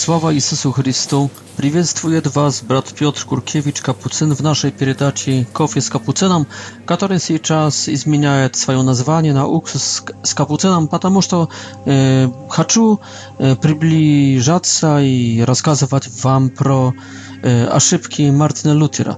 Słowa Jezusu Chrystu, przywiedztwuję Was, brat Piotr Kurkiewicz Kapucyn, w naszej передаче Kofie z Kapucynem, który jej czas zmienia swoje nazwanie na Uks z Kapucynem, ponieważ e, chcę e, przybliżać się i rozkazywać Wam pro e, aszybki Martina Lutera.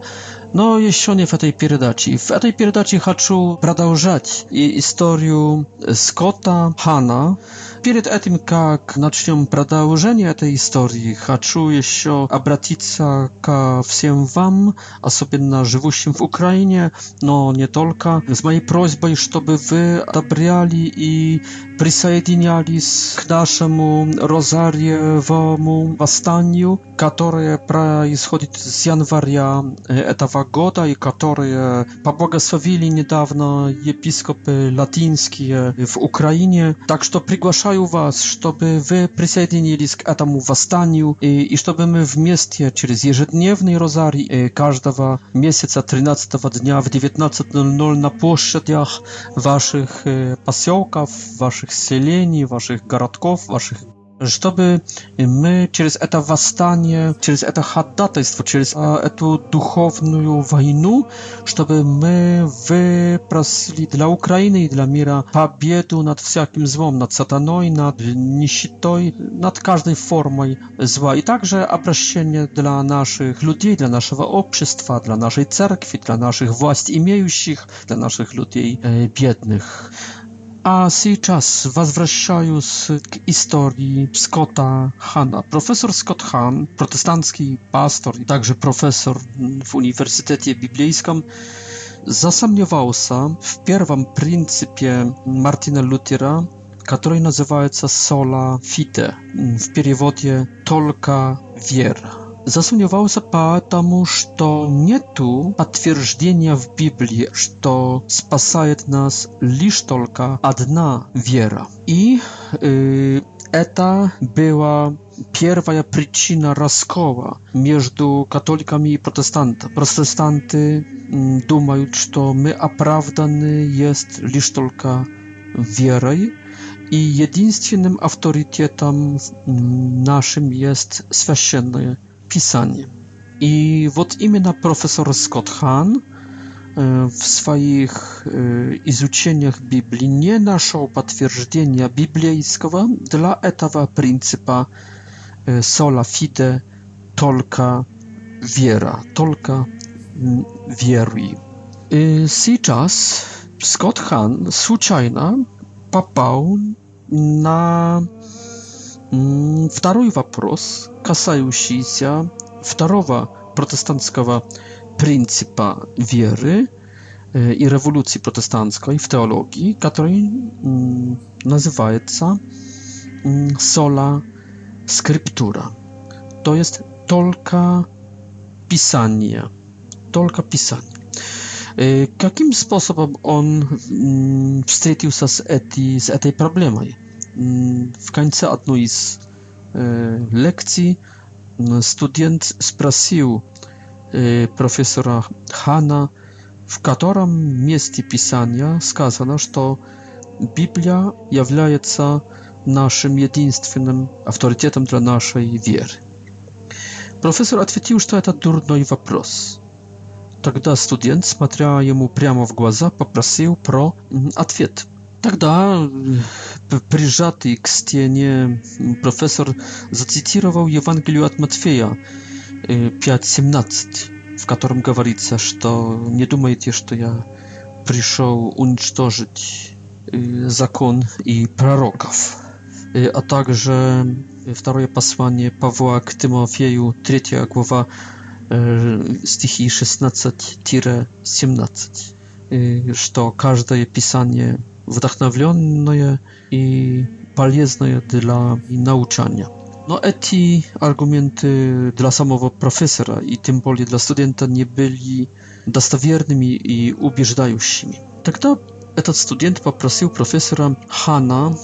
Но еще не в этой передаче. В этой передаче хочу продолжать историю Скотта Хана. Перед этим, как начнем продолжение этой истории, хочу еще обратиться ко всем вам, особенно живущим в Украине, но не только, с моей просьбой, чтобы вы одобряли и присоединялись к нашему розарьевому восстанию, которое происходит с января этого Погода, и которые поблагословили недавно епископы латинские в Украине. Так что приглашаю вас, чтобы вы присоединились к этому восстанию и, и чтобы мы вместе через ежедневный розарий каждого месяца 13 дня в 19.00 на площадях ваших поселков, ваших селений, ваших городков, ваших żeby my przez to wstanie, przez to chadatajstwo, przez tę duchowną wojnę, żeby my wyprosili dla Ukrainy i dla Mira pobiedu nad wszelkim złom, nad satanoj, nad nisitoj, nad każdej formą zła. I także oproszenie dla naszych ludzi, dla naszego obszystwa, dla naszej cerkwi, dla naszych własnych, imiejących, dla naszych ludzi biednych. А сейчас возвращаюсь к истории Скотта Хана. Профессор Скотт Хан, протестантский пастор и также профессор в Университете Библейском, засомневался в первом принципе Мартина Лютера, который называется «Sola fide», в переводе «только вера» zasuniewał za pa, tamu, nie tu a twierdzenia w Biblii, że spasaje nas liśtolka, tylko jedna wiera. I y, eta y, była pierwsza przyczyna rozkoła między katolikami i protestantami. Protestanty думają, mm, że my oprawdany jest liśtolka wierej wierą. I jedynym autorytetem mm, naszym jest święte pisanie. I вот именно профессор Скотт Хан в своих изучениях Библии не нашел подтверждения библейского для этого принципа sola fide, только wiera, только веруй. Сейчас Скотт Хан случайно попал на Второй вопрос, касающийся второго протестантского принципа веры и революции протестантской в теологии, который называется sola scriptura, То есть только pisanie, только pisanie. Каким способом он встретился с, эти, с этой проблемой? w końcu jednej z e, lekcji no, student spросил e, profesora Hana, w którym miejscu pisania skazano, że Biblia jest naszym jedynym autorytetem dla naszej wiery. Profesor odpowiedział, że to jest durny вопрос. Тогда студент, смотря ему прямо в глаза, poprosił про ответ. Тогда, прижатый к стене, профессор зацитировал Евангелие от Матфея 5.17, в котором говорится, что не думайте, что я пришел уничтожить закон и пророков, а также второе послание Павла к Тимофею, 3 глава, стихи 16-17, что каждое писание – wdachnowione i полезne dla nauczania. No, eti argumenty dla samego profesora i tym bardziej dla studenta nie byli dostawiernymi i ubieżdającymi. Tak to этот студент попросил профессора Хана,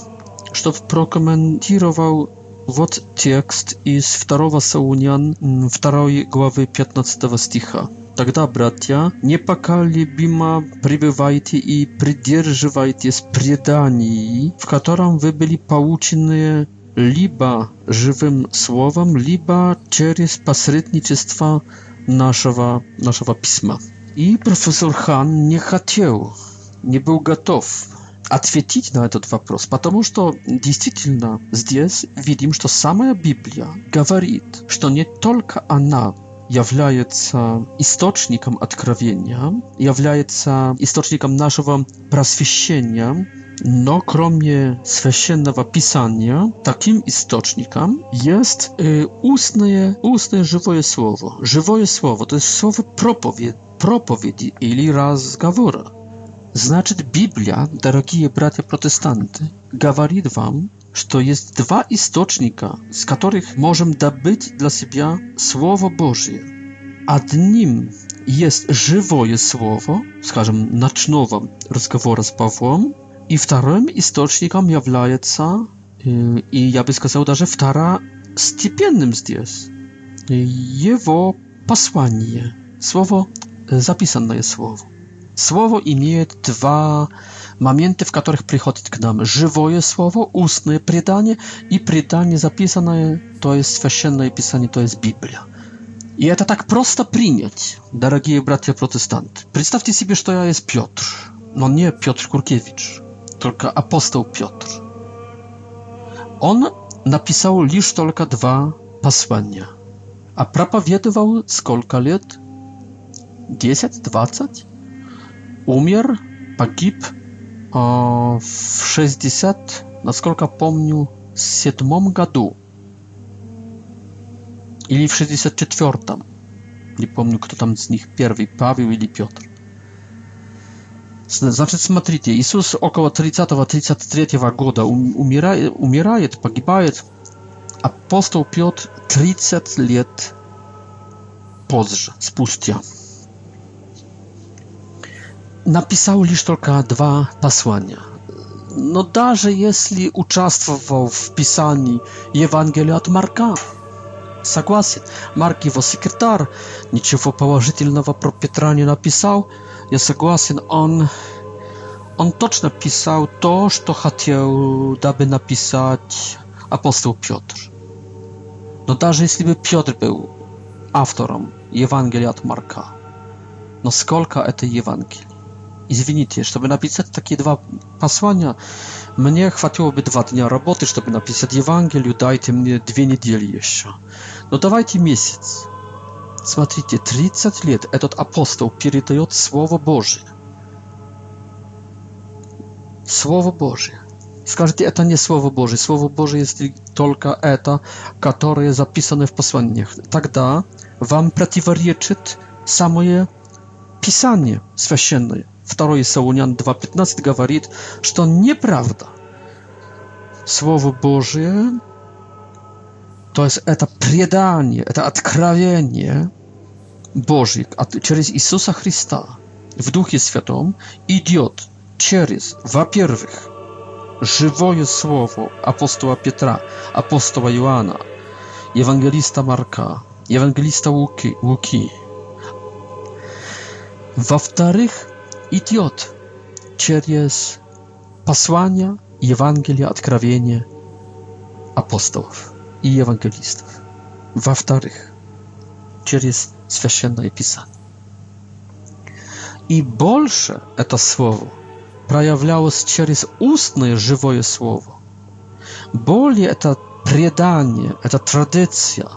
чтобы прокомментировал вот z из 2 Саунян 2 главы 15 стиха. Тогда, братья, непоколебимо пребывайте и придерживайтесь преданий, в котором вы были получены либо живым словом, либо через посредничество нашего, нашего письма. И профессор Хан не хотел, не был готов ответить на этот вопрос, потому что действительно здесь видим, что самая Библия говорит, что не только она является источником откровения, является источником нашего просвещения, но кроме священного писания, таким источником есть э, устное, устное живое слово. Живое слово to jest słowo propowiedzi, propowiedzi или разговора. Значит, Библия, дорогие братья протестанты, говорит вам, что есть два источника, с которых можем добыть для себя Слово Божье. Одним есть живое Слово, скажем, ночного разговора с Павлом, и вторым источником является, и я бы сказал даже второстепенным здесь, его послание, слово, записанное слово. Слово имеет два моменты, в которых приходит к нам живое слово, устное предание и предание записанное, то есть священное писание, то есть Библия. И это так просто принять, дорогие братья-протестанты. Представьте себе, что я есть Петр, но не Петр Куркевич, только апостол Петр. Он napisał liż tylko dwa posłania, a propowiedował skolka lat? 10, 20? Umier, pogib в 60, насколько помню, седьмом году. Или в 64-м. Не помню, кто там из них первый, Павел или Петр. Значит, смотрите, Иисус около 30-33 года умирает, умирает, погибает. Апостол Петр 30 лет позже, спустя napisał już tylko dwa posłania. No, nawet jeśli uczestniczył w pisaniu Ewangelii od Marka, согласен, Mark jego sekretarz, niczego pozytywnego pro Piotra nie napisał, ja согласен, no on, on точно pisał to, co chciał, aby napisać apostoł Piotr. No, nawet jeśliby Piotr był autorem Ewangelii od Marka, no, skolka to Ewangelii? извините, чтобы написать такие два послания, мне хватило бы два дня работы, чтобы написать Евангелию, дайте мне две недели еще. Но давайте месяц. Смотрите, 30 лет этот апостол передает Слово Божие. Слово Божие. Скажите, это не Слово Божие. Слово Божие есть только это, которое записано в посланиях. Тогда вам противоречит самое Pisanie Święte. 2 Саунян 2.15 говорит, что неправда. Слово Божие, то есть это предание, это откровение Божье от, через Иисуса Христа в Духе Святом идет через, во-первых, живое слово апостола Петра, апостола Иоанна, евангелиста Марка, евангелиста Луки, Луки. Во-вторых, идет через послания и Евангелие откровения апостолов и евангелистов. Во-вторых, через Священное Писание. И больше это слово проявлялось через устное живое слово. Более это предание, это традиция.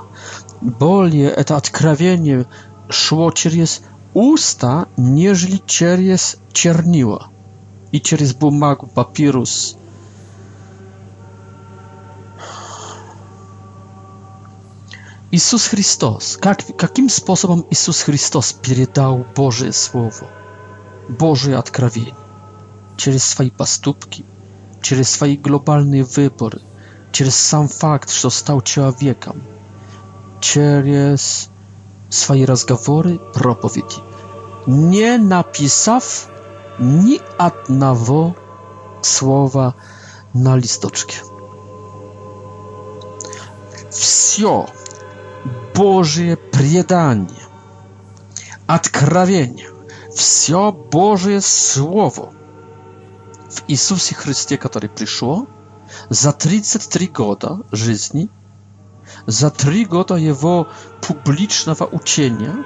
Более это откровение шло через уста, нежели через чернила и через бумагу папирус. Иисус Христос, как, каким способом Иисус Христос передал Божие Слово, Божие откровение? Через свои поступки, через свои глобальные выборы, через сам факт, что стал человеком, через swoje rozgawory, propowiedzi. Nie napisał ni jednego słowa na listoczkę. Wszystko Boże przedanie, odkrawienie, wszystko Boże słowo w Jezusie Chrystie, który przyszło za 33 lata życia za trzy godziny jego wa uczenia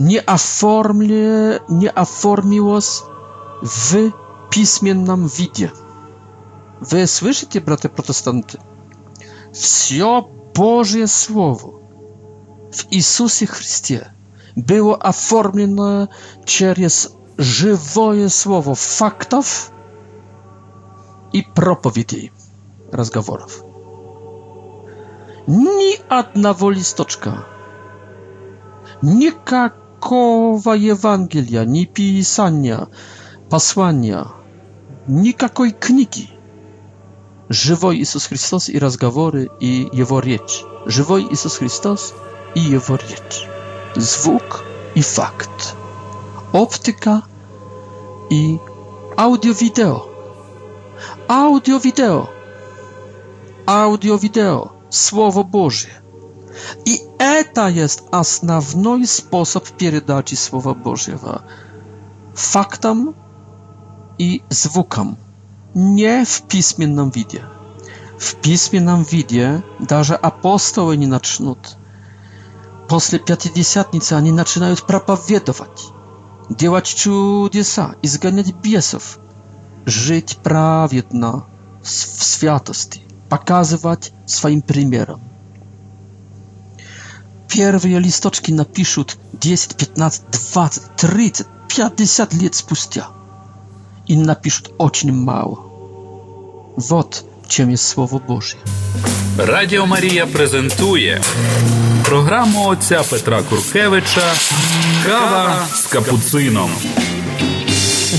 nie оформlę nie wy w nam widzie. Wy słyszycie, bracia protestanty? Wszystko Boże słowo w Jezusie Chrystie było оформлено przez żywe słowo faktów i propowiedzi rozmów ни одного листочка. Никакого Евангелия, ни писания, послания, никакой книги. Живой Иисус Христос и разговоры, и Его речь. Живой Иисус Христос и Его речь. Звук и факт. Оптика и аудио-видео. Аудио-видео. Аудио-видео. Słowo Boże. I eta jest podstawowy sposób передачи Słowa Bożego faktom i dźwiękom. Nie w pismiennym widzie. W pismiennym widzie nawet apostoły nie zaczną. Po 50 oni zaczynają propowiadować, działać cudesa, izganiać biesów, żyć prawidłowo w świętości, pokazywać swoim przykładem. Pierwsze listoczki napiszą 10, 15, 20, 30, 50 lat spustia. I napiszą bardzo mało. Wod czym jest Słowo Boży? Radio Maria prezentuje programu ojca Petra Kurkiewicza Kawa z kapucyną.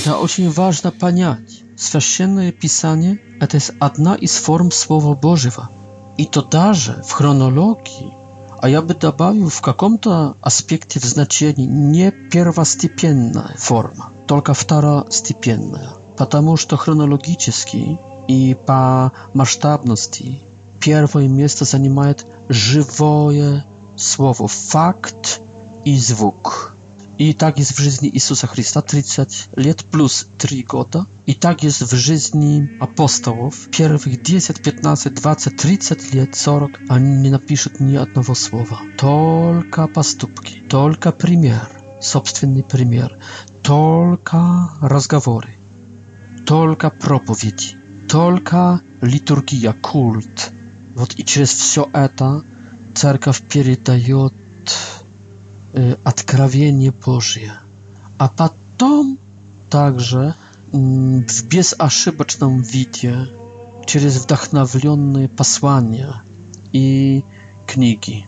To очень ważne понять. Święte pisanie to jest jedna z form słowo Bożywa. И то даже в хронологии, а я бы добавил в каком-то аспекте в значении не первостепенная форма, только второстепенная, потому что хронологически и по масштабности первое место занимает живое слово «факт» и «звук». I tak jest w życiu Jezusa Chrysta 30 lat plus 3 lata. I tak jest w życiu apostołów pierwszych dziesięć, 15, 20, 30 lat, 40, a nie napiszą ni jednego słowa. Tylko pastupki, tylko przykład, własny przykład, tylko rozmowy, tylko propowiedzi, tylko liturgia, kult. Вот и через все это церковь передает откровение Божье. А потом также в безошибочном виде через вдохновленные послания и книги.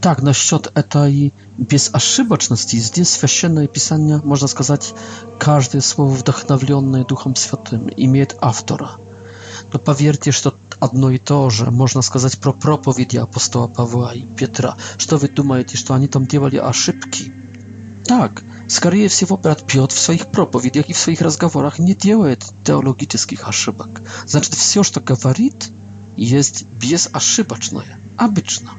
Так, насчет этой безошибочности, здесь Священное Писание, можно сказать, каждое слово, вдохновленное Духом Святым, имеет автора. Но поверьте, что одно и то же. Можно сказать про проповеди апостола Павла и Петра. Что вы думаете, что они там делали ошибки? Так, скорее всего, брат Петр в своих проповедях и в своих разговорах не делает теологических ошибок. Значит, все, что говорит, есть безошибочное, обычно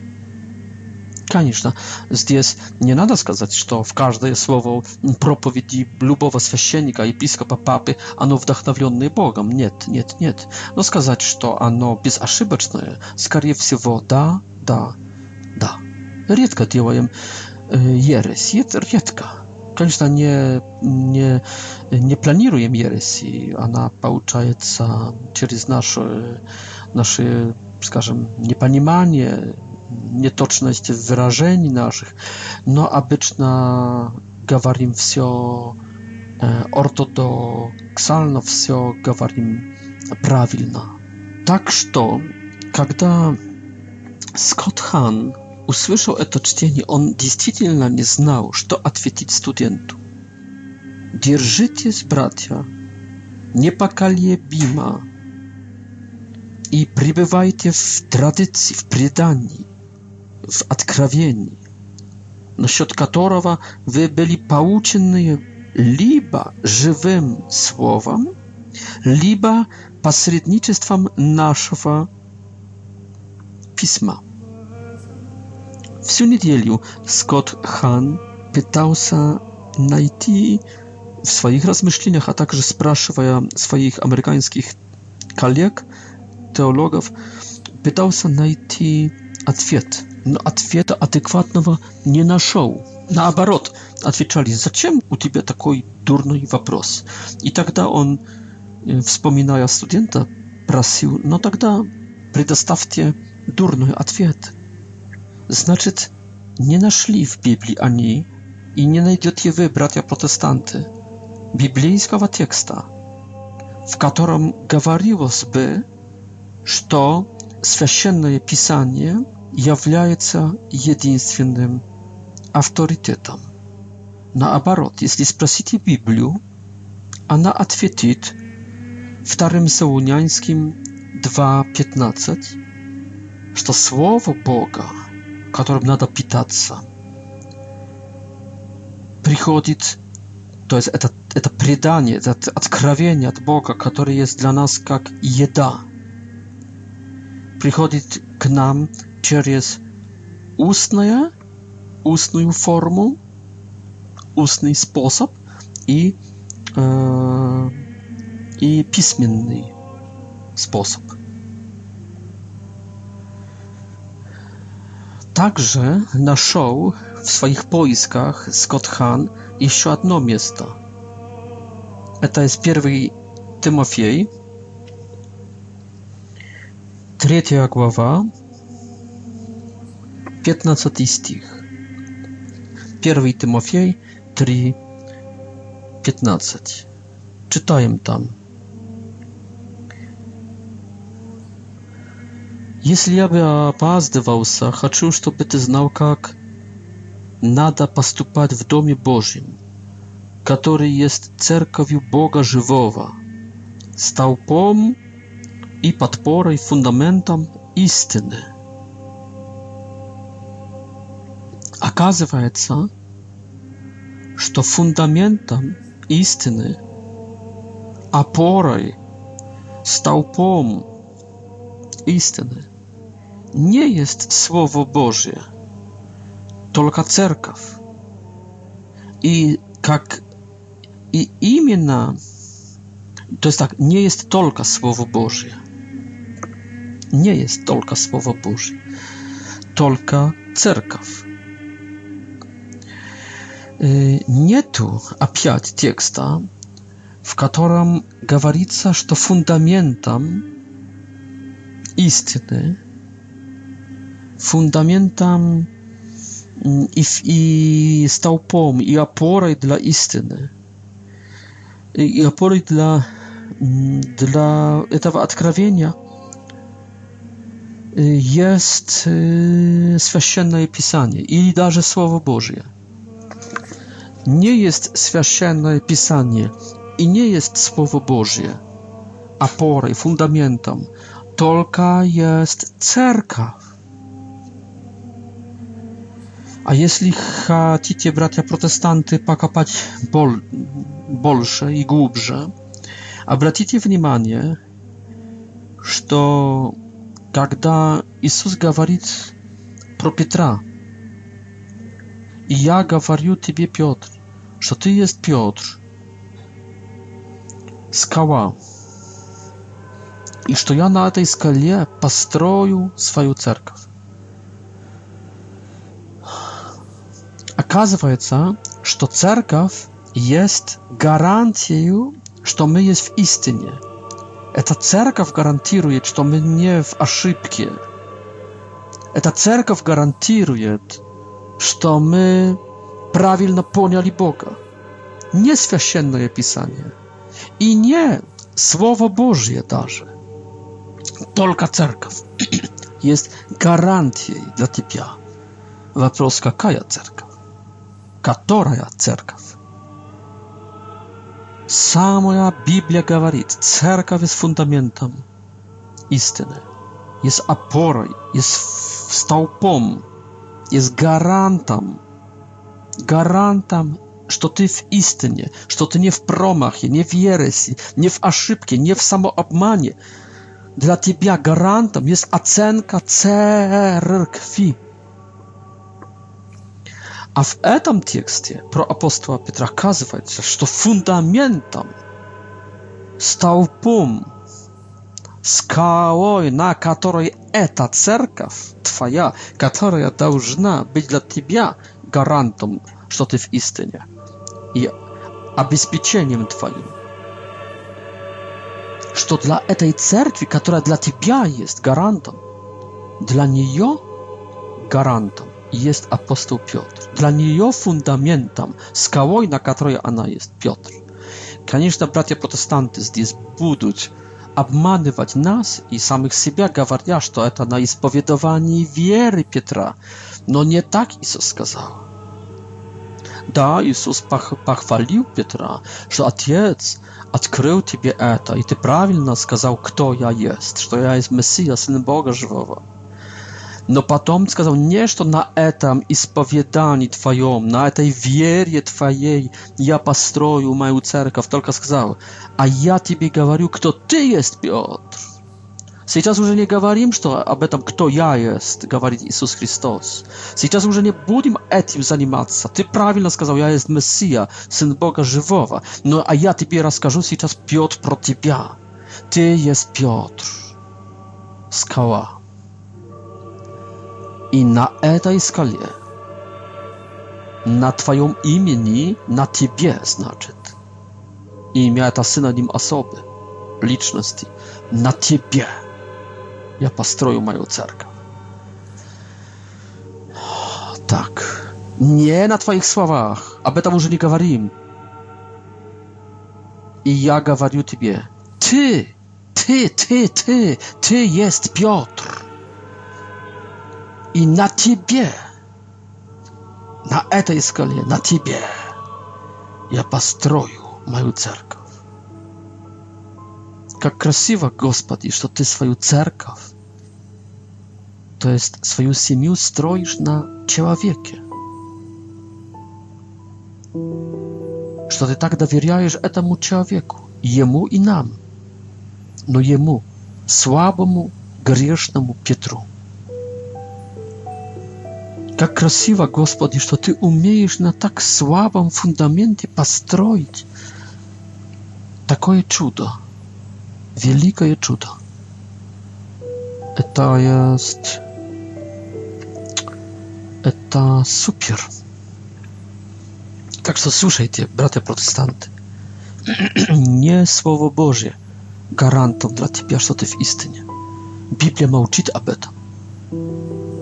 конечно. Здесь не надо сказать, что в каждое слово проповеди любого священника, епископа, папы, оно вдохновленное Богом. Нет, нет, нет. Но сказать, что оно безошибочное, скорее всего, да, да, да. Редко делаем э, ересь, редко. Конечно, не, не, не планируем ереси, она получается через наше, наше скажем, непонимание, nietoczność wrażeń naszych. No, abyczna gawarim wsio e, ortodoksalno, wsio gawarim prawilna. Takż to, kiedy Scott Han usłyszał to cienie, on действительно nie znał, co odpowiedzieć studentu. Dierżycie z nie niepakalie bima i przybywajcie w tradycji, w predanii w odkrawieni. Na którego wy byli pouczeni liba żywym słowem, liba pośrednictwem naszego pisma. W niedzielę Scott Han pytał się найти w swoich rozmyśleniach, a także spraszywał swoich amerykańskich kolegów, teologów, pytał się найти odpowiedź ответа адекватного не нашел. Наоборот, отвечали, зачем у тебя такой дурный вопрос? И тогда он, вспоминая студента, просил, ну тогда предоставьте дурный ответ. Значит, не нашли в Библии они, и не найдете вы, братья-протестанты, библейского текста, в котором говорилось бы, что Священное Писание – является единственным авторитетом. Наоборот, если спросите Библию, она ответит 2 Солунянским 2.15, что Слово Бога, которым надо питаться, приходит, то есть это, это предание, это откровение от Бога, которое есть для нас как еда, приходит к нам через устное, устную форму, устный способ и, э, и письменный способ. Также нашел в своих поисках Скотт Хан еще одно место. Это из первый Тимофей, третья глава, 15 stich. 1 Tymofiej 3, 15. Czytaję tam. Jeśli ja by opazdywał się, chcę, żebyś ty znał, jak nada postupać w Domie Bożym, który jest cerkowiu Boga Żywowa, stałpom i podporą i fundamentem istyny. Оказывается, что фундаментом истины, опорой, столпом истины не есть Слово Божье, только Церковь. И как и именно, то есть так, не есть только Слово Божье. Не есть только Слово Божье. Только Церковь. Нету опять текста, в котором говорится, что фундаментом истины, фундаментом и, и столпом, и опорой для истины, и, и опорой для, для этого откровения есть Священное Писание или даже Слово Божье nie jest święte pisanie i nie jest słowo Boże, opory, fundamentem, tylko jest cerka. A jeśli chcecie, bracia protestanty, pakapać bolsze i głębsze, zwróćcie uwagę, że kiedy Jezus mówi pro Piotra, i ja mówię tobie, Piotr, że ty jest Piotr, skała, i że ja na tej skalie postroju swoją cerkaw. Okazuje się, że cerkaw jest gwarancją, że my jest w istynie. Eta cerkaw gwarantuje, że my nie w oszybkie. Eta cerkaw gwarantuje, że my правильно поняли Бога. Не священное писание и не Слово Божье даже. Только церковь есть гарантией для тебя. Вопрос, какая церковь? Которая церковь? Самая Библия говорит, церковь есть фундаментом истины, есть опорой, есть столпом, есть гарантом гарантом что ты в истине, что ты не в промахе, не в ереси, не в ошибке, не в самообмане. Для тебя гарантом есть оценка церкви. А в этом тексте про апостола Петра оказывается, что фундаментом, столпом, скалой, на которой эта церковь твоя, которая должна быть для тебя – гарантом, что ты в истине, и обеспечением твоим, что для этой церкви, которая для тебя есть гарантом, для нее гарантом есть апостол Петр, для нее фундаментом, скалой, на которой она есть, Петр. Конечно, братья-протестанты здесь будут обманывать нас и самих себя, говоря, что это на исповедовании веры Петра. Но не так Иисус сказал. Да, Иисус похвалил Петра, что Отец открыл тебе это, и ты правильно сказал, кто я есть, что я есть Мессия, Сын Бога Живого. Но потом сказал, не, что на этом исповедании твоем, на этой вере твоей я построю мою церковь, только сказал, а я тебе говорю, кто ты есть, Петр. Сейчас уже не говорим, что об этом, кто я есть, говорит Иисус Христос. Сейчас уже не будем этим заниматься. Ты правильно сказал, я есть Мессия, Сын Бога Живого. Но а я тебе расскажу сейчас, Петр, про тебя. Ты есть Петр, скала. И на этой скале, на твоем имени, на тебе, значит, имя это синоним особы, личности, на тебе – ja pastroju moją cerkaw. Tak. Nie na twoich słowach, a tam już nie gawarim. I ja gawariu tybie. Ty! Ty, ty, ty! Ty jest Piotr! I na ciebie! Na tej skalie, na ciebie! Ja pastroju moją cerkę. Jak krasiwa, gospodarz, że ty swoją cerkaw. То есть свою семью строишь на человеке. Что ты так доверяешь этому человеку, ему и нам, но ему, слабому, грешному Петру. Как красиво, Господи, что Ты умеешь на так слабом фундаменте построить такое чудо, великое чудо. Это есть это супер. Так что слушайте, братья-протестанты, не Слово Божье гарантом для тебя, что ты в истине. Библия молчит об этом.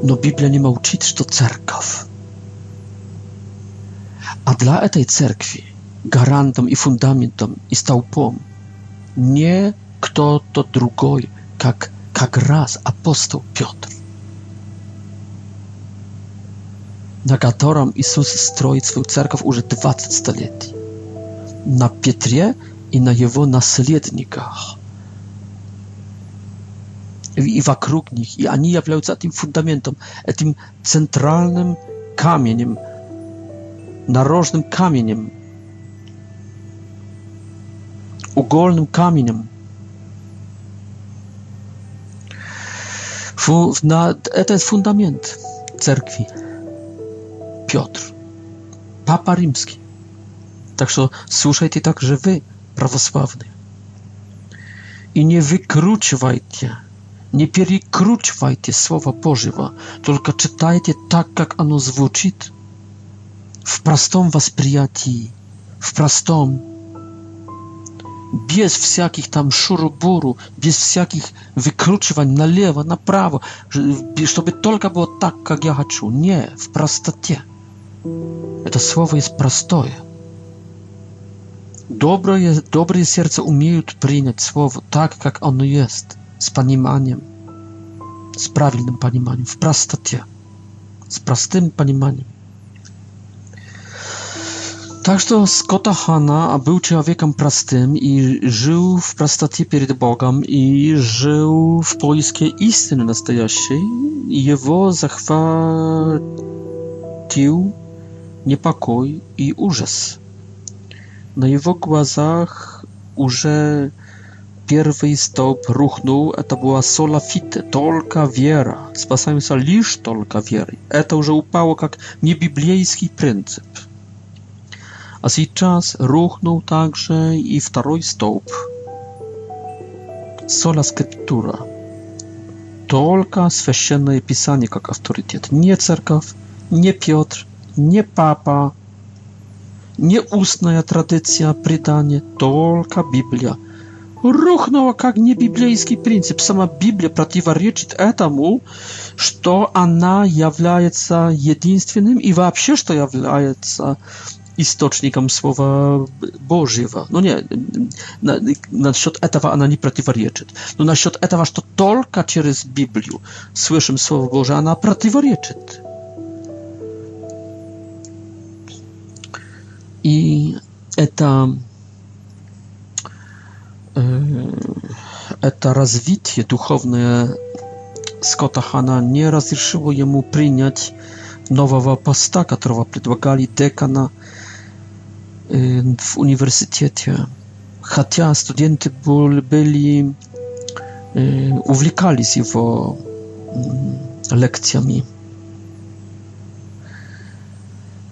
Но Библия не молчит, что церковь. А для этой церкви гарантом и фундаментом и столпом не кто-то другой, как как раз апостол Петр. na którym Jezus stroi swoją cerkow już 20 stuleci. Na Pietrze i na jego naslednikach. I wokół nich. I oni jawiają się tym fundamentem, tym centralnym kamieniem, narożnym kamieniem, ugolnym kamieniem. Fu na, to fundament cerkwi. Piotr, Papa Rzymski. Tak że wy, prawosławni. I nie wykruczywajcie, nie pierikruczywajcie słowa Bożego, tylko czytajcie tak, jak ono zwróci. W prostom was prijatii, w prostom. Bez wszelkich tam szuruburu, bez wszelkich wykruczywań na lewo, na prawo, żeby tylko było tak, jak ja chcę. Nie, w prostocie. Это слово есть простое. Доброе, добрые сердца умеют принять слово так, как оно есть, с пониманием, с правильным пониманием, в простоте, с простым пониманием. Так что Скотта Хана был человеком простым и жил в простоте перед Богом и жил в поиске истины настоящей. Его захватил niepokój i ужас. На его глазах уже первый столб рухнул. Это была солофит, только вера. Спасаемся лишь только верой. Это уже упало как небиблейский принцип. А сейчас рухнул также и второй столб. Сола скриптура. Только священное писание как авторитет. Не церковь, не Петр, не папа, не устная традиция предания, только Библия. Рухнула как не библейский принцип. Сама Библия противоречит этому, что она является единственным и вообще, что является источником Слова Божьего. Ну не, на, насчет этого она не противоречит. Но насчет этого, что только через Библию слышим Слово Божие, она противоречит. И это это развитие духовное Скотта Хана не разрешило ему принять нового поста, которого предлагали декана в университете. Хотя студенты были увлекались его лекциями.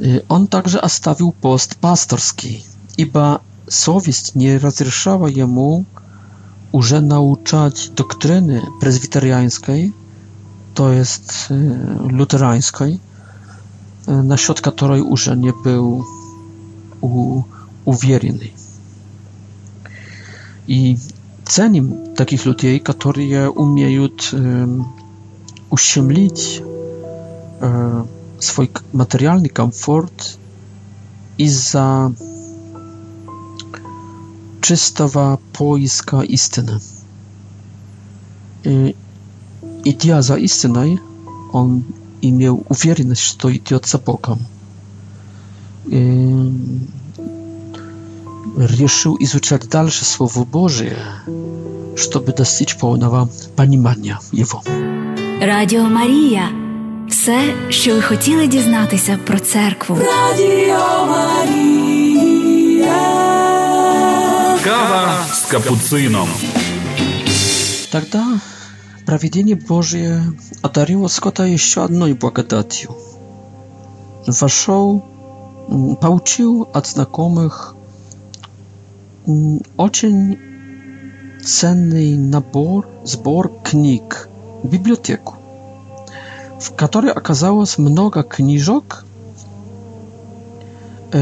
Y, on także ostawił post pastorski, iba совесть nie rozrzeszała jemu уже nauczać doktryny prezwiteriańskiej, to jest y, luterańskiej, насчет y, której już nie był u, I cenim takich ludzi, którzy umieją um, uściemlić swój materialny komfort i za чистого поиска истины. И, идя за истиной, он имел уверенность, что идет за Богом. И решил изучать дальше Слово Божие, чтобы достичь полного понимания его. Радио Мария – Все, що ви хотіли дізнатися про церкву. Радіо Марія. Кава з капуцином. Тогда проведение Божие одарило Скотта еще одной благодатью. Вошел, получил от знакомых очень ценный набор, сбор книг, библиотеку. w której okazało się mnoga kniżok e,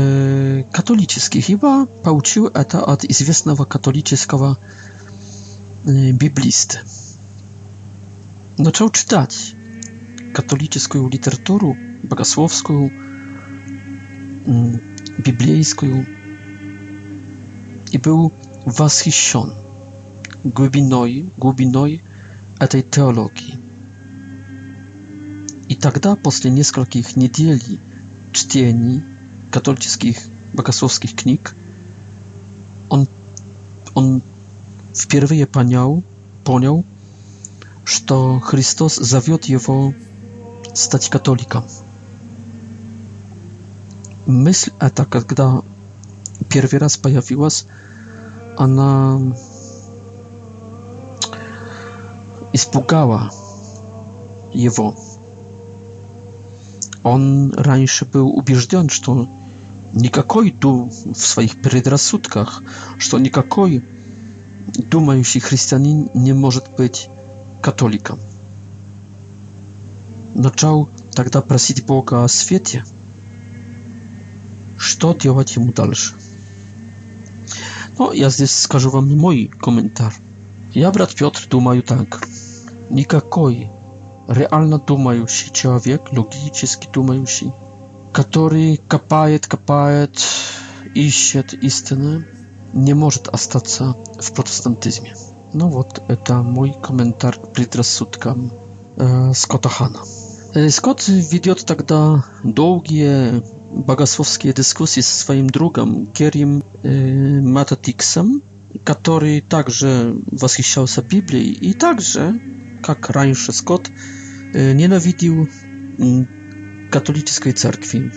katolickich. Chyba pouczył to od znanego katolickiego e, biblisty. No, Zaczął czytać katolicką literaturę, bogosłowską, mm, biblijską i był waschiszony głębinoj, głębinoj tej teologii. И тогда, после нескольких недель чтений католических богословских книг, он, он впервые понял, понял, что Христос зовет его стать католиком. Мысль эта, когда первый раз появилась, она испугала его on раньше был убежден, что никакой дум в своих предрассудках, что никакой думающий христианин не может быть католиком. Начал тогда просить Бога о свете, что делать ему дальше. No, ja здесь скажу вам мой комментарий. Я, брат Петр, думаю так. Никакой реально думающий человек, логически думающий, который копает, копает, ищет истины, не может остаться в протестантизме. Ну вот, это мой комментарий к предрассудкам э, Скотта Хана. Э, Скотт ведет тогда долгие богословские дискуссии со своим другом Керрим э, Мататиксом, который также восхищался Библией и также jak раньше Scott ненавидел католической церкви.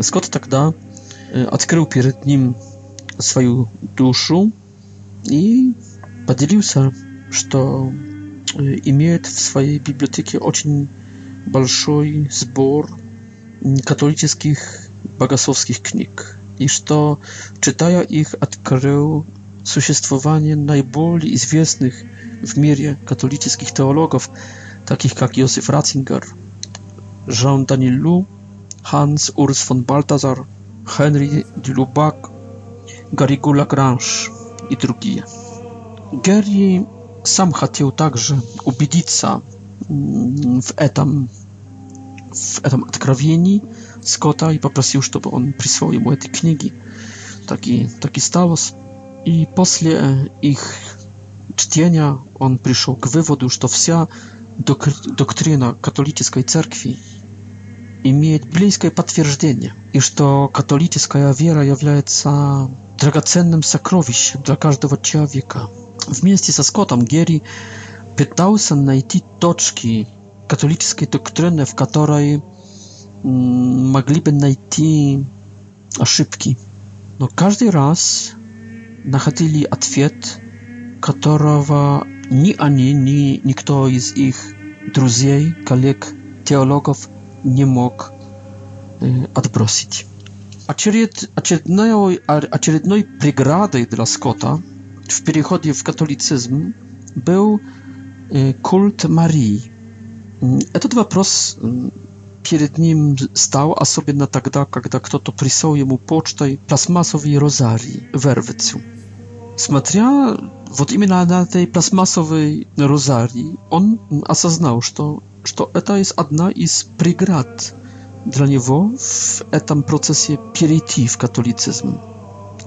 Скотт тогда открыл перед ним свою душу и поделился, что имеет в своей библиотеке очень большой сбор католических богословских книг и что, читая их, открыл существование наиболее известных w mierze katolickich teologów, takich jak Józef Ratzinger, Jean Daniel Lou, Hans Urs von Balthasar, Henry de Lubac, Garrigou Lagrange i drugi. Gary sam chciał także ubiedzić się mm, w etam w etam odkrawieni Scotta i poprosił, żeby on przysłał mu te książki. Taki, taki stało. I po ich чтения он пришел к выводу, что вся доктрина католической церкви имеет близкое подтверждение, и что католическая вера является драгоценным сокровищем для каждого человека. Вместе со Скоттом Герри пытался найти точки католической доктрины, в которой могли бы найти ошибки. Но каждый раз находили ответ – которого ни они, ни никто из их друзей, коллег, теологов не мог отбросить. Очеред, очередной, очередной преградой для Скотта w переходе w katolicyzm był kult Marii. Этот вопрос перед ним stał, особенно тогда, когда кто-то прислал ему почтой пластмассовый розарий в Эрвицу. Смотря вот именно на этой пластмассовой розарии он осознал, что, что это есть одна из преград для него в этом процессе перейти в католицизм.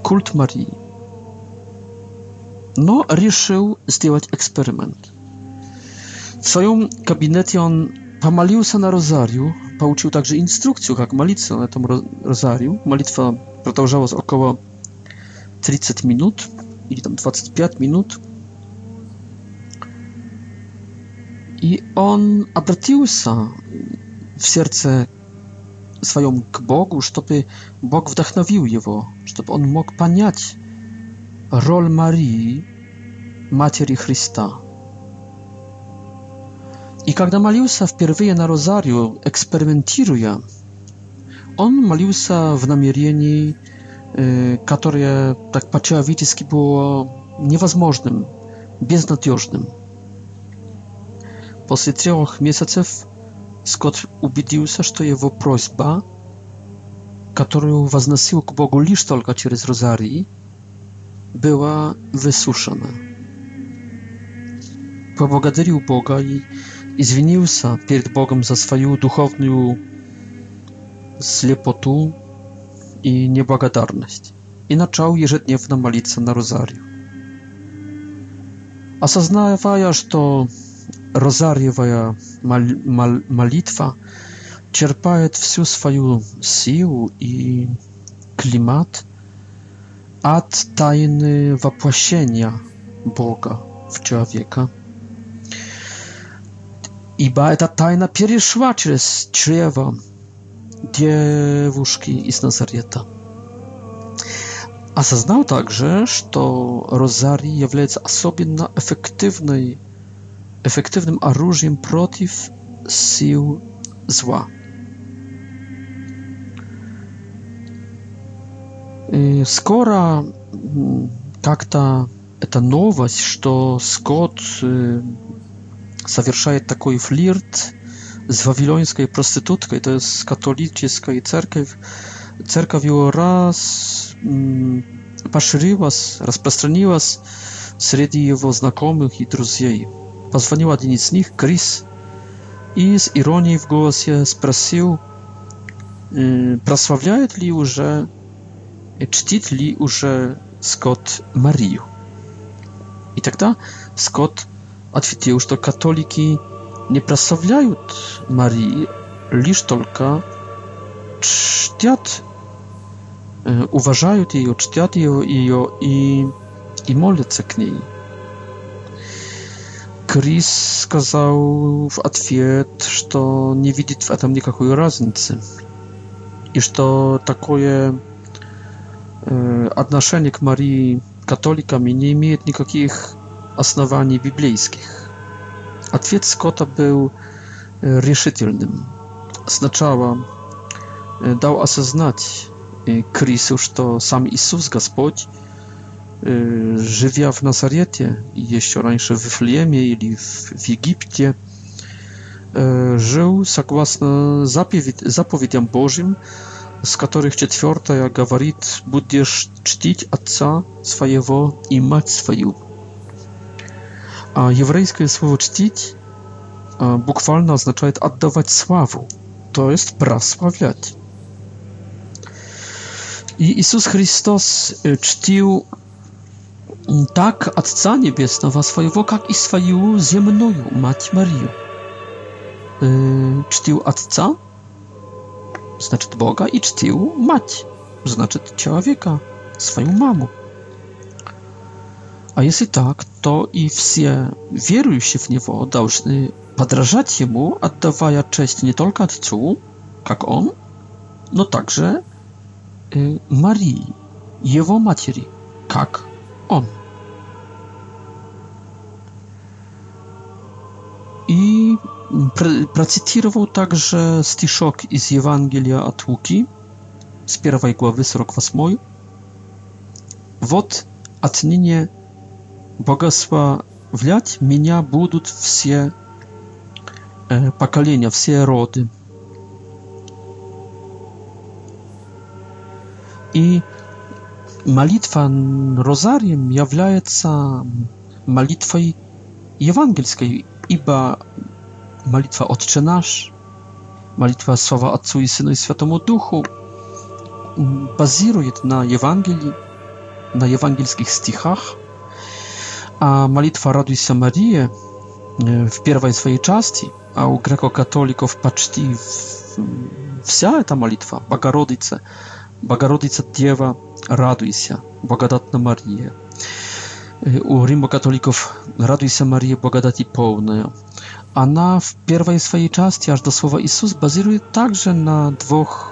Культ Марии. Но решил сделать эксперимент. W swoim gabinecie on pomalił się na rozariu, pouczył także instrukcję, jak modlić się na tym rozariu. Modlitwa продолжалась około 30 minut. или там 25 минут. И он обратился в сердце своем к Богу, чтобы Бог вдохновил его, чтобы он мог понять роль Марии, Матери Христа. И когда молился впервые на Розарию, экспериментируя, он молился в намерении Y, które tak patrzyła Witiski było niewozmożnym, beznadziejnym. Po trzech miesiącach Scott ubiedził się, że to jego prośba, którą wznosił k Bogu lisz tylko przez rozarii, była wysuszona. Pobogadzył Boga i izwinił się przed Bogiem za swoją duchowną ślepotę i niebłagodarność i zaczął jeżdżednie modlić się na rozariu. Asoznawaja, że rozariowa modlitwa czerpaje wsiu swoją siłę i klimat od tajny wapłasienia Boga w człowieka. Iba ta tajna przeszła przez czrzewo девушки из Назарета. Осознал также, что розарий является особенно эффективной, эффективным оружием против сил зла. И скоро как-то эта новость, что Скотт совершает такой флирт z wawilońskiej prostytutki, to jest katolicka mm, i cerkiew. Cerkiew ją raz mm, poszerzyła, rozprzestrzeniła wśród jego znajomych i przyjaciół. Pozwoliła jeden z nich, Chris, i z ironii w głosie spросил, y, prosławiają li już, czcić już Scott Mariu. I tak Scott odpowiedział, że katoliki не прославляют Марии лишь только чтят, уважают ее, чтят ее, ее и, и молятся к ней. Крис сказал в ответ, что не видит в этом никакой разницы и что такое отношение к Марии католиками не имеет никаких оснований библейских. Ответ Скотта был решительным. Сначала дал осознать Крису, что сам Иисус Господь, живя в Назарете, еще раньше в Вифлееме или в Египте, жил согласно заповедям Божьим, с которых четвертая говорит «Будешь чтить отца своего и мать свою» еврейское слово «чтить» буквально означает «отдавать славу», то есть прославлять. И Иисус Христос чтил так Отца Небесного своего, как и свою земную Мать Марию. Чтил Отца, значит Бога, и чтил Мать, значит человека, свою маму. А если так, то и все верующие в Него должны подражать Ему, отдавая честь не только Отцу, как Он, но также э, Марии, Его матери, как Он. I процитировал также стишок из Евангелия от Луки, с первой главы 48. Вот отныне Богословлять меня будут все э, поколения, все роды. И молитва Розарием является молитвой евангельской, ибо молитва Отче наш, молитва Слова Отцу и Сыну и Святому Духу базирует на Евангелии, на евангельских стихах – a modlitwa Radis Samarii e, w pierwszej swojej części, a u katolików paczti wsa ta modlitwa Bogorodice, Bogorodica Dziewa Radujcia, Bogodatna Maria. E, u rzymokatolików Radujcia Maria Bogodati pełna. Ona w pierwszej swojej części aż do słowa Jezus bazuje także na dwóch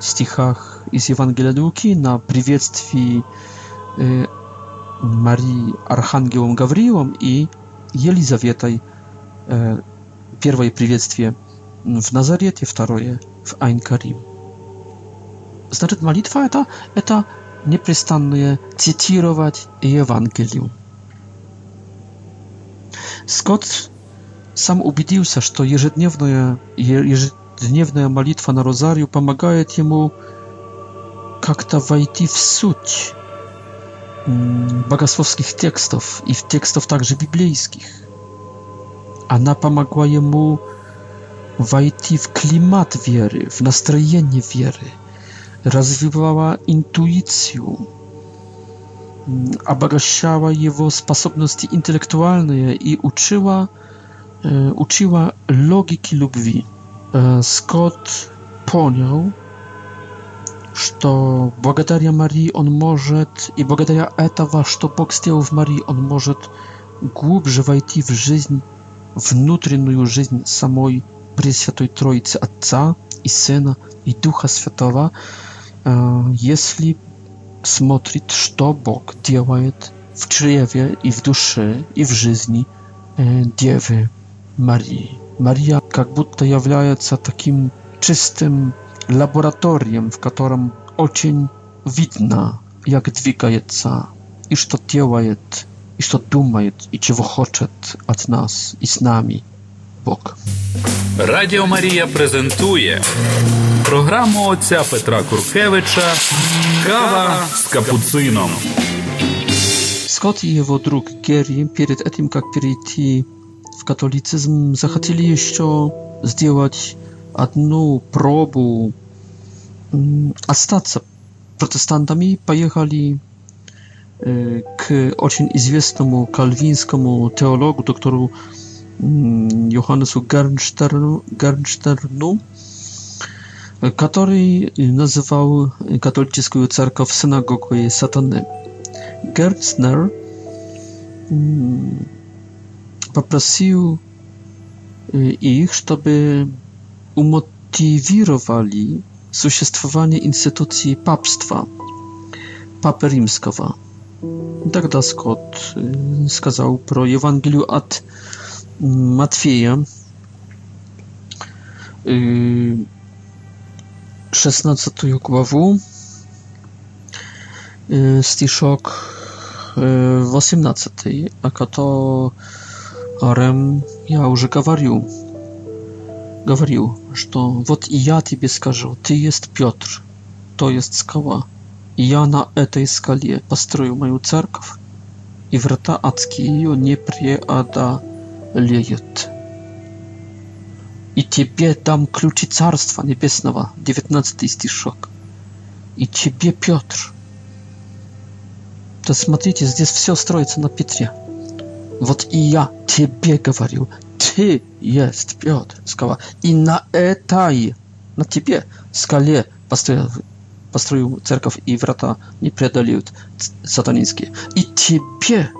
stichach z Ewangelii Luki na przywiedztwie e, Marii Archangiełom Gawriłom i Jelizawietaj. Pierwsze przywiedztwie w Nazarecie, drugie w Ain Karim. Znaczy, modlitwa to, to nieprzystanne cytować Ewangelium. Scott sam ubiedził się, że jeżdżdniewna jeżdżdniewna modlitwa na rozariu pomaga jemu jak to wejść w suć Mm, bogosłowskich tekstów i w tekstów także biblijskich. Ona pomagała jemu wejść w klimat wiery, w nastrojenie wiery. Rozwijała intuicję. Mm, Obogaszała jego sposobności intelektualne i uczyła, e, uczyła logiki lubwi. E, Scott понял, что благодаря Марии он может, и благодаря этого, что Бог сделал в Марии, он может глубже войти в жизнь, внутреннюю жизнь самой Пресвятой Троицы Отца и Сына и Духа Святого, если смотрит, что Бог делает в чреве и в душе и в жизни Девы Марии. Мария как будто является таким чистым лабораторием, в котором очень видно, jak двигается, и что делает, и что думает, и чего хочет от нас и с нами Бог. Радіо Марія презентує програму отця Петра Куркевича «Кава с капуцином». Скотт и его друг Герри перед этим, как перейти в католицизм, захотели еще сделать одну пробу остаться протестантами, поехали к очень известному кальвинскому теологу, доктору Йоханнесу Гарнштерну, Гарнштерну который называл католическую церковь синагогой сатаны. Герцнер попросил их, чтобы умотивировали существование институции папства, Папы Римского. Тогда Скотт сказал про Евангелию от Матфея, 16 главу, стишок 18, о котором я уже говорил. говорил, что «Вот и я тебе скажу, ты есть Петр, то есть скала, и я на этой скале построю мою церковь, и врата адские ее не преодолеют». «И тебе дам ключи Царства Небесного», 19 стишок. «И тебе, Петр». То смотрите, здесь все строится на Петре. «Вот и я тебе говорю, ты есть Петр, скала, и на этой, на тебе, скале построил, построил церковь, и врата не преодолеют сатанинские. И тебе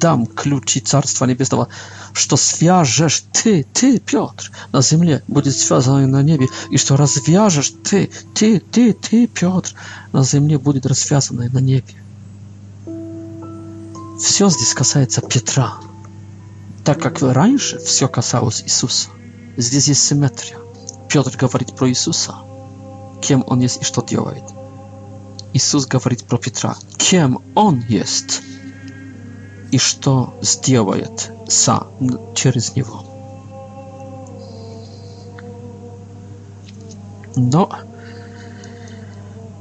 дам ключи Царства Небесного, что свяжешь ты, ты, Петр, на земле будет связано на небе, и что развяжешь ты, ты, ты, ты, Петр, на земле будет развязано на небе. Все здесь касается Петра. Так как раньше все касалось Иисуса, здесь есть симметрия. Петр говорит про Иисуса, кем он есть и что делает. Иисус говорит про Петра, кем он есть и что сделает са через него. Но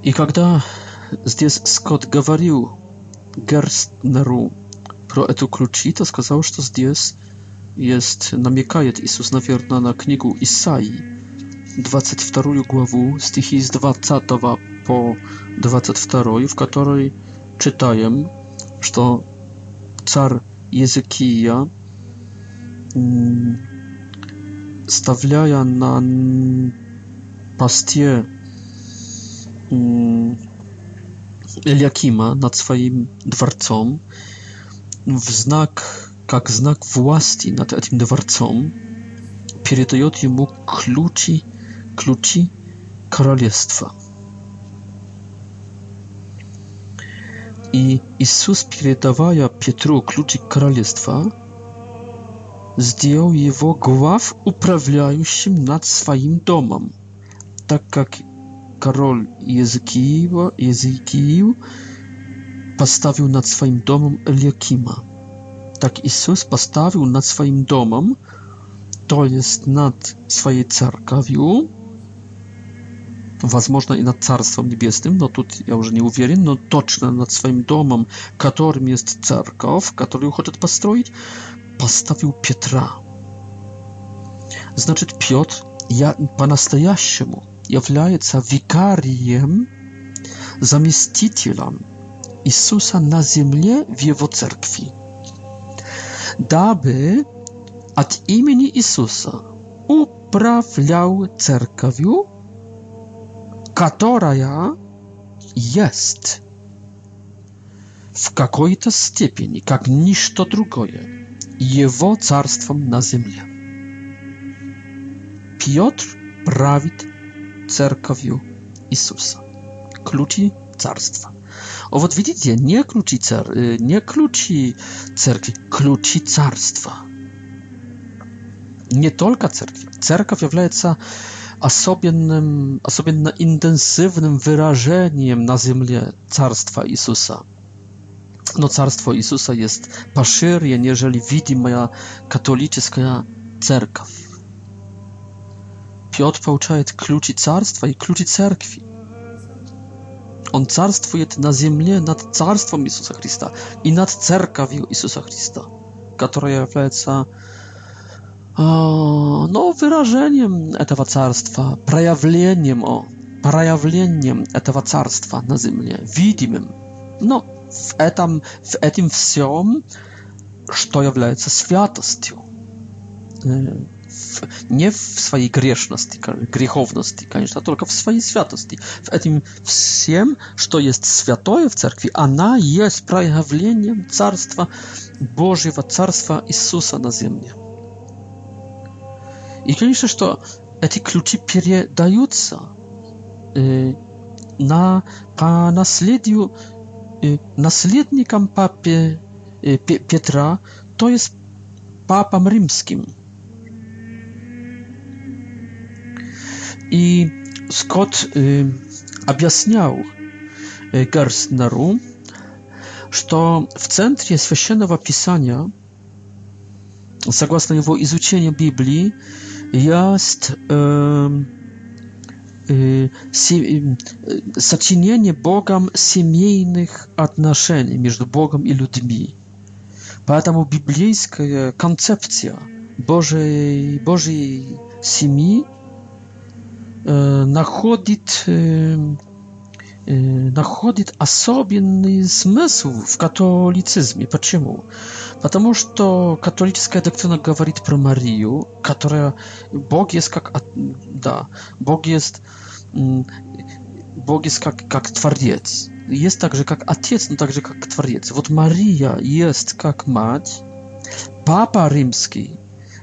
и когда здесь Скотт говорил Герстнеру pro etu kluči, to skazao što zdjes jest namjekajet Isus navjerna na knjigu Isai, 22. glavu, stihi iz 20. po 22. v katoroj čitajem što car Jezekija mm, stavljaja na pastje mm, Eliakima nad swoim dvorcom w znak, jak znak własny nad tym dworcem, przydaje mu kluczy, kluczy królestwa. I Jezus, przydawaja Piotru kluczy królestwa, zdjął jego głow uprawiającym nad swoim domem, tak jak król Jezekiju, Jezekiju postawił nad swoim domem Eliakima. Tak Jezus postawił nad swoim domem, to jest nad swoją cerkawią, возможно i nad Carstwem Niebieskim, no tu ja już nie uwierzę, no точно nad swoim domem, którym jest cerkow, który chce postroić, postawił Piotra. Znaczy Piotr ja po nastajaściemu jawiaje się wikariem, zamiestitelem Isusa na ziemię w Jego cerkwi, daby od imienia Isusa uprawiał cerkwiu, która jest w какой-то степени, как ничто другое, его царством на земле. Петр правит церковью Иисуса. Ключи царства. O, вот widzicie, nie kluczy car, y, nie kluczy cerkwi, kluczy carstwa. Nie tylko cerkwi. Cerkaw является особенным, особенно intensywnym wyrażeniem na ziemi carstwa Jezusa. No carstwo Jezusa jest poszerzenie, jeżeli widzi moja katolicka cerka. Piotr pouczaje kluczy carstwa i kluczy cerki. On carstwuje na ziemię nad carstwem Jezusa Chrysta i nad cerkawią Jezusa Chrysta, która jest no, wyrażeniem tego carstwa, prajawleniem, o, prajawleniem tego carstwa na ziemi, widzimym. No, w etam, w etym wsią, co jest światostią nie w swojej grzeszności, grzechowności, конечно, tylko w swojej świętości. W tym wszystkim, co jest świętoje w cerkwi, ona jest przejawieniem Carstwa Bożego, Carstwa Jezusa na ziemi. I конечно, że эти ключи передаются на по наследию наследникам папе Петра, то есть папам римским. И Скотт э, объяснял э, Гарстнеру, что в центре священного писания, согласно его изучению Библии, есть э, э, се, э, сочинение Богом семейных отношений между Богом и людьми. Поэтому библейская концепция Божьей, Божьей семьи – находит, находит особенный смысл в католицизме. Почему? Потому что католическая доктрина говорит про Марию, которая Бог есть как да, Бог есть Бог есть как, как Творец. Есть также как Отец, но также как Творец. Вот Мария есть как Мать. Папа Римский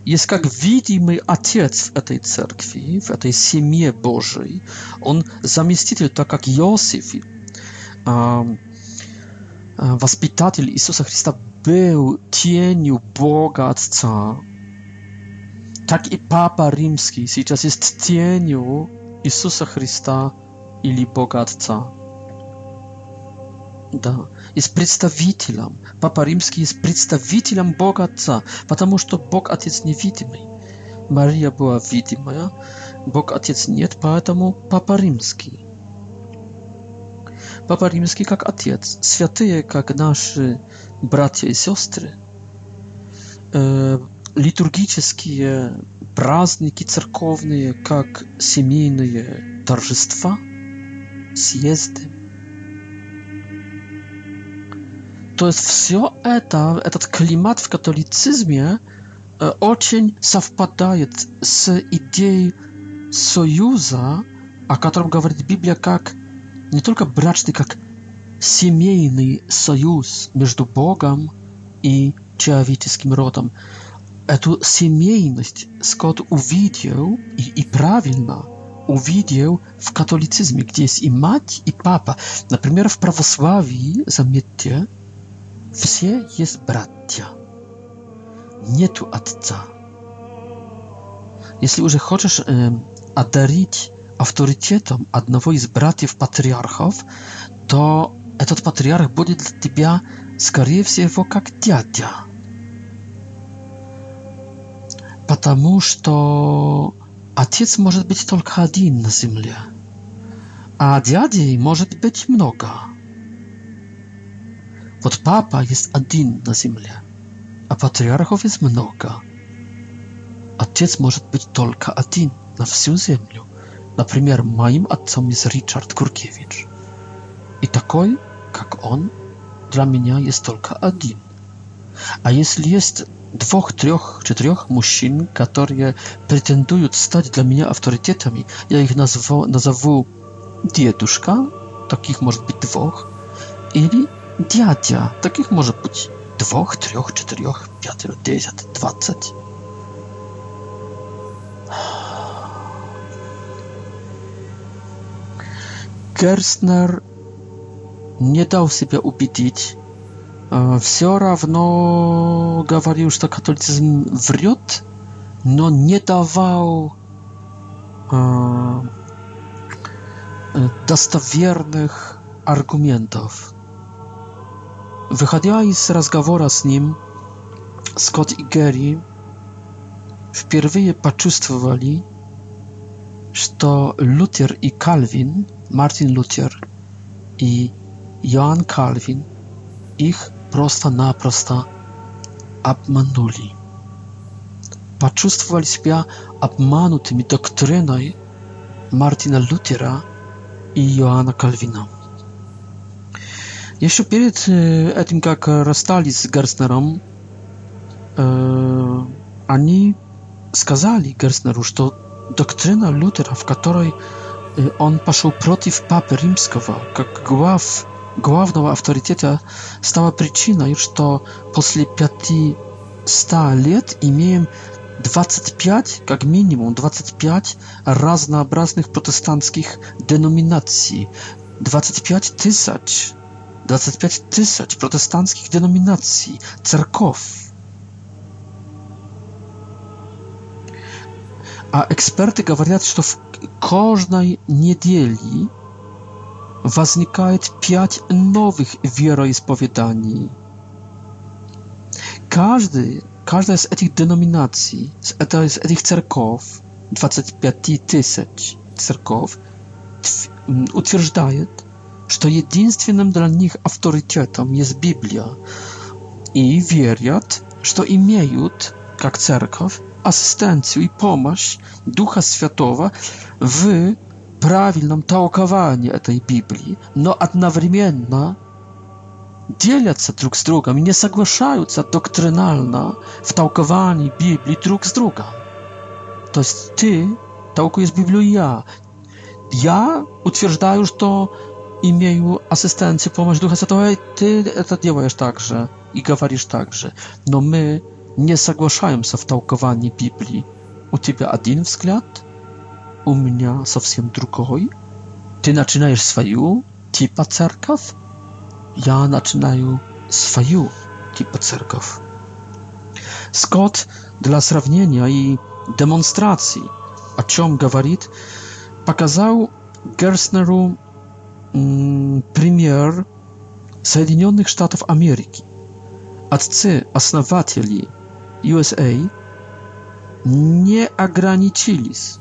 есть как видимый отец в этой церкви, в этой семье Божией. Он заместитель, так как Иосиф, а, а, воспитатель Иисуса Христа, был тенью Бога Отца. Так и Папа Римский сейчас есть тенью Иисуса Христа или Бога Отца. Да есть представителем, Папа Римский есть представителем Бога Отца, потому что Бог Отец невидимый. Мария была видимая, Бог Отец нет, поэтому Папа Римский. Папа Римский как Отец, святые как наши братья и сестры, э, литургические праздники церковные как семейные торжества, съезды – to jest все это, этот климат в католицизме очень совпадает с идеей союза, о котором говорит Библия как не только брачный, как семейный союз между Богом и человеческим родом. Эту семейность Скотт увидел и, и правильно увидел в католицизме, где есть и мать, и папа. Например, в православии, заметьте, Все есть братья. Нету отца. Если уже хочешь э, одарить авторитетом одного из братьев патриархов, то этот патриарх будет для тебя, скорее всего, как дядя. Потому что отец может быть только один на земле, а дядей может быть много. Вот папа есть один на земле, а патриархов есть много. Отец может быть только один на всю землю. Например, моим отцом есть Ричард Куркевич. И такой, как он, dla меня jest только один. А если есть двух, трех, четырех мужчин, которые претендуют стать для меня авторитетами, я их назову, назову дедушка, таких может быть двух, или Dziadzia, takich może być dwóch, trzech, czterech, pięciu, dziesięć, dwadzieć. Gerstner nie dał sobie upitić. Все равно говорил, что katolicyzm врет, no nie dawał э, достоверных аргументов. Wychodziła z rozmowy z nim, Scott i Gary, w pierwszej poczuwali, że Luther i Calvin, Martin Luther i Johann Calvin, ich prosto na prosto obmanuli. Poczuwali się obmanutymi doktryną Martina Luthera i Johanna Calvina. Jeszcze przed e, tym, jak rozstali z Gerstnerem, oni e, skazali Gerstneru, że to doktryna Lutera, w której e, on poszedł w Papie rzymskiego, jak głow, głównego autorytetu, stała przyczyna, już to po 500 lat mamy 25, jak minimum 25 różnorodnych protestanckich denominacji, 25 tysięcy 25 tysięcy protestanckich denominacji, cerkow. A eksperci mówią, że w każdej niedzieli возникает 5 nowych wieroispowiedani. Każdy, każda z tych denominacji, z tych cerkow, 25 tysięcy cerkow, mm, utwierdzają, что единственным для них авторитетом есть Библия, и верят, что имеют, как церковь, ассистенцию и помощь Духа Святого в правильном толковании этой Библии, но одновременно делятся друг с другом и не соглашаются доктринально в толковании Библии друг с другом. То есть ты толкуешь Библию я. Я утверждаю, что i miał asystencję, pomoc Ducha Świętego, ty to działasz także i gawarisz także. No my nie соглашаем się w толковании Библии. У тебя один взгляд, у меня совсем другой. Ты начинаешь свою типа церковь, я начинаю свою типа церковь. Скотт для сравнения и демонстрации, о чем говорит, показал Герснеру премьер Соединенных Штатов Америки, отцы-основатели USA, не ограничились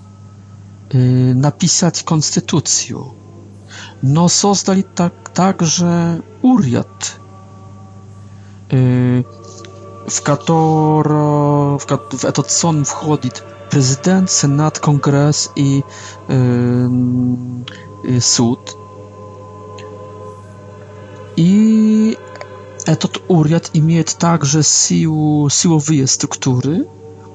napisać konstytucję. No создали tak, także urząd, y, w który w, w этот сон wchodzi prezydent, senat, kongres i, i y, y, sąd. I etat uriat imieje także sił, siłowej struktury.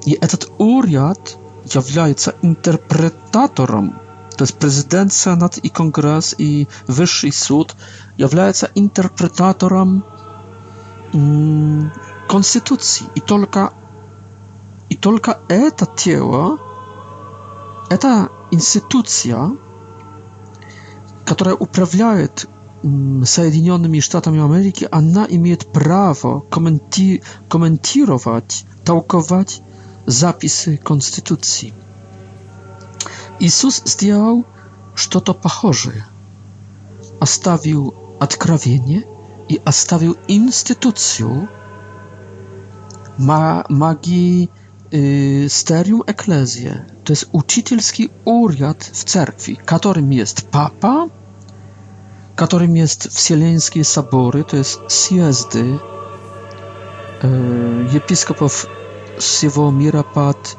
I etat uriat является interpretatorem. To jest prezydent, senat i kongres i wyższy sąd является interpretatorem mm, konstytucji. I tylko i tylko etat ciało, eta instytucja, która uprawiaje Соединенными Штатами Америки, она имеет право комменти комментировать, толковать записи Конституции. Иисус сделал что-то похожее. Оставил откровение и оставил институцию магии Sterium Ecclesiae. To jest uczycielski urząd w cerkwi, którym jest papa, którym jest wsieleńskie sabory, to jest zjazdy episkopów z jego mirapad,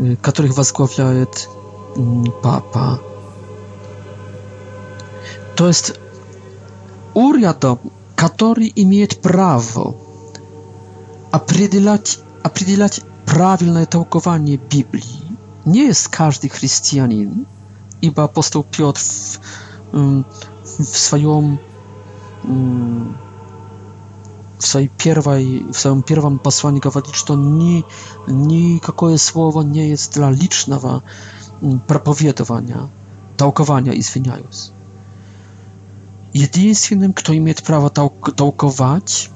e, których wazgławia mm, papa. To jest uriadom, który imieje prawo определять prawilne tłumaczenie Biblii. Nie jest każdy chrystianin, iba apostoł Piotr mm, в своем в своей первой, в своем первом послании говорит, что ни, никакое слово не jest dla licznego проповедования, толкования, извиняюсь. Единственным, кто имеет право толковать,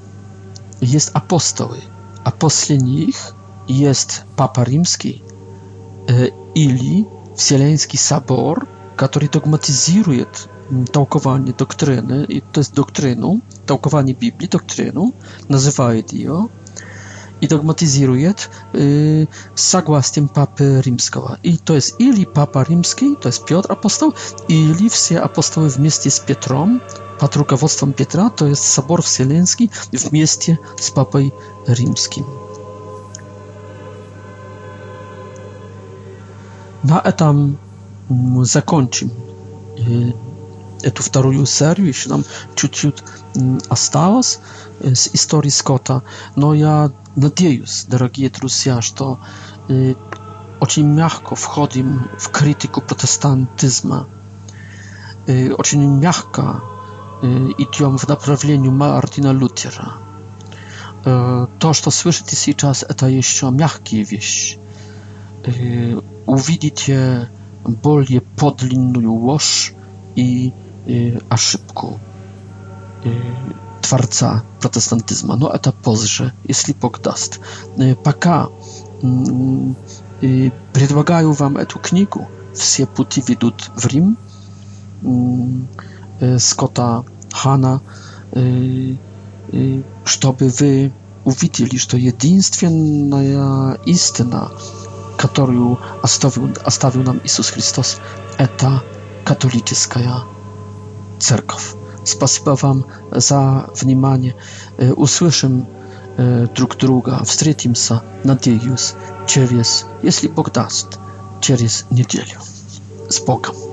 есть апостолы, а после них jest Papa Римский или Вселенский собор, который догматизирует tałkowanie doktryny, i to jest doktrynu, tałkowanie Biblii, doktrynu, nazywa ją i dogmatyzuje zgodnie y, papy rzymskiego. I to jest ili papa rzymski, to jest Piotr apostoł, ili wszyscy apostoły w mieście z Piotrem, pod rukowodstwem Piotra, to jest sobor wsieleński w mieście z papą rzymskim. Na etam mm, zakończymy эту вторую серию, еще нам чуть-чуть осталось с истории Скотта, но я надеюсь, дорогие друзья, что очень мягко входим в критику протестантизма, очень мягко идем в направлении Мартина Лютера. То, что слышите сейчас, это еще мягкие вещи. Увидите более подлинную ложь и a szybko twarca protestantyzmu. No a to pozże, jeśli pogdast. Paka mm, predwagają wam etu kniku Wsie puti widut w Rim mm, e, Scotta Hanna e, e, żeby wy uwidzieli, że to jedynstwienna istyna, którą a stawił nam Jezus Chrystus, eta katolicka церковь. Спасибо вам за внимание. Услышим друг друга, встретимся, надеюсь, через, если Бог даст, через неделю. С Богом!